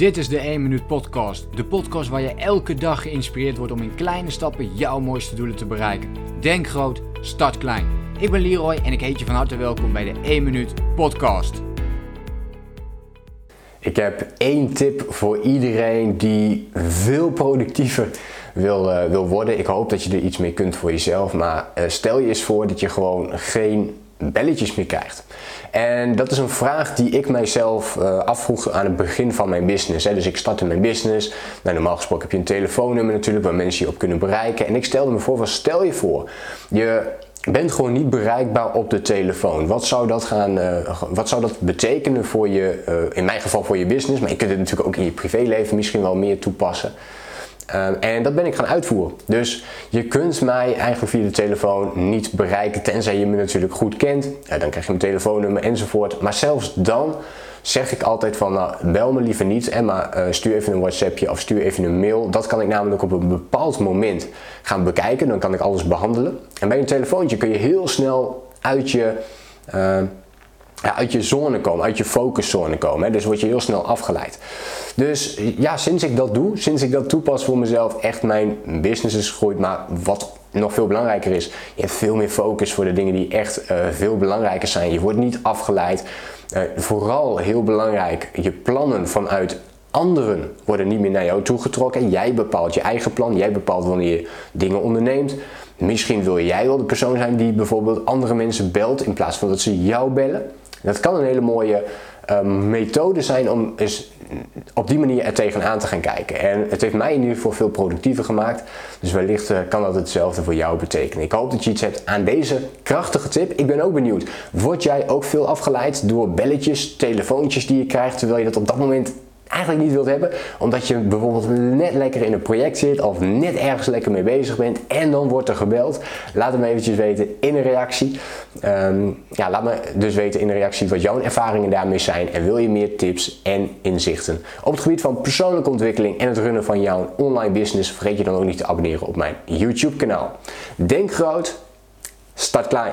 Dit is de 1 Minuut Podcast. De podcast waar je elke dag geïnspireerd wordt om in kleine stappen jouw mooiste doelen te bereiken. Denk groot, start klein. Ik ben Leroy en ik heet je van harte welkom bij de 1 Minuut Podcast. Ik heb één tip voor iedereen die veel productiever wil, uh, wil worden. Ik hoop dat je er iets mee kunt voor jezelf. Maar uh, stel je eens voor dat je gewoon geen belletjes meer krijgt. En dat is een vraag die ik mijzelf uh, afvroeg aan het begin van mijn business. Hè. Dus ik startte mijn business. Nou, normaal gesproken heb je een telefoonnummer natuurlijk waar mensen je op kunnen bereiken. En ik stelde me voor, van stel je voor, je bent gewoon niet bereikbaar op de telefoon. Wat zou dat, gaan, uh, wat zou dat betekenen voor je, uh, in mijn geval voor je business, maar je kunt het natuurlijk ook in je privéleven misschien wel meer toepassen. Um, en dat ben ik gaan uitvoeren. Dus je kunt mij eigenlijk via de telefoon niet bereiken, tenzij je me natuurlijk goed kent. Ja, dan krijg je mijn telefoonnummer enzovoort. Maar zelfs dan zeg ik altijd van, nou, bel me liever niet, en maar uh, stuur even een WhatsAppje of stuur even een mail. Dat kan ik namelijk op een bepaald moment gaan bekijken. Dan kan ik alles behandelen. En bij een telefoontje kun je heel snel uit je... Uh, uit je zone komen, uit je focuszone komen. Hè? Dus word je heel snel afgeleid. Dus ja, sinds ik dat doe, sinds ik dat toepas voor mezelf, echt mijn business is gegroeid. Maar wat nog veel belangrijker is, je hebt veel meer focus voor de dingen die echt uh, veel belangrijker zijn. Je wordt niet afgeleid. Uh, vooral heel belangrijk, je plannen vanuit anderen worden niet meer naar jou toegetrokken. Jij bepaalt je eigen plan, jij bepaalt wanneer je dingen onderneemt. Misschien wil jij wel de persoon zijn die bijvoorbeeld andere mensen belt in plaats van dat ze jou bellen. Dat kan een hele mooie uh, methode zijn om eens op die manier er tegenaan te gaan kijken. En het heeft mij ieder geval veel productiever gemaakt. Dus wellicht uh, kan dat hetzelfde voor jou betekenen. Ik hoop dat je iets hebt aan deze krachtige tip. Ik ben ook benieuwd. Word jij ook veel afgeleid door belletjes, telefoontjes die je krijgt, terwijl je dat op dat moment eigenlijk niet wilt hebben, omdat je bijvoorbeeld net lekker in een project zit of net ergens lekker mee bezig bent en dan wordt er gebeld. Laat het me eventjes weten in een reactie. Um, ja, laat me dus weten in een reactie wat jouw ervaringen daarmee zijn en wil je meer tips en inzichten. Op het gebied van persoonlijke ontwikkeling en het runnen van jouw online business vergeet je dan ook niet te abonneren op mijn YouTube kanaal. Denk groot, start klein.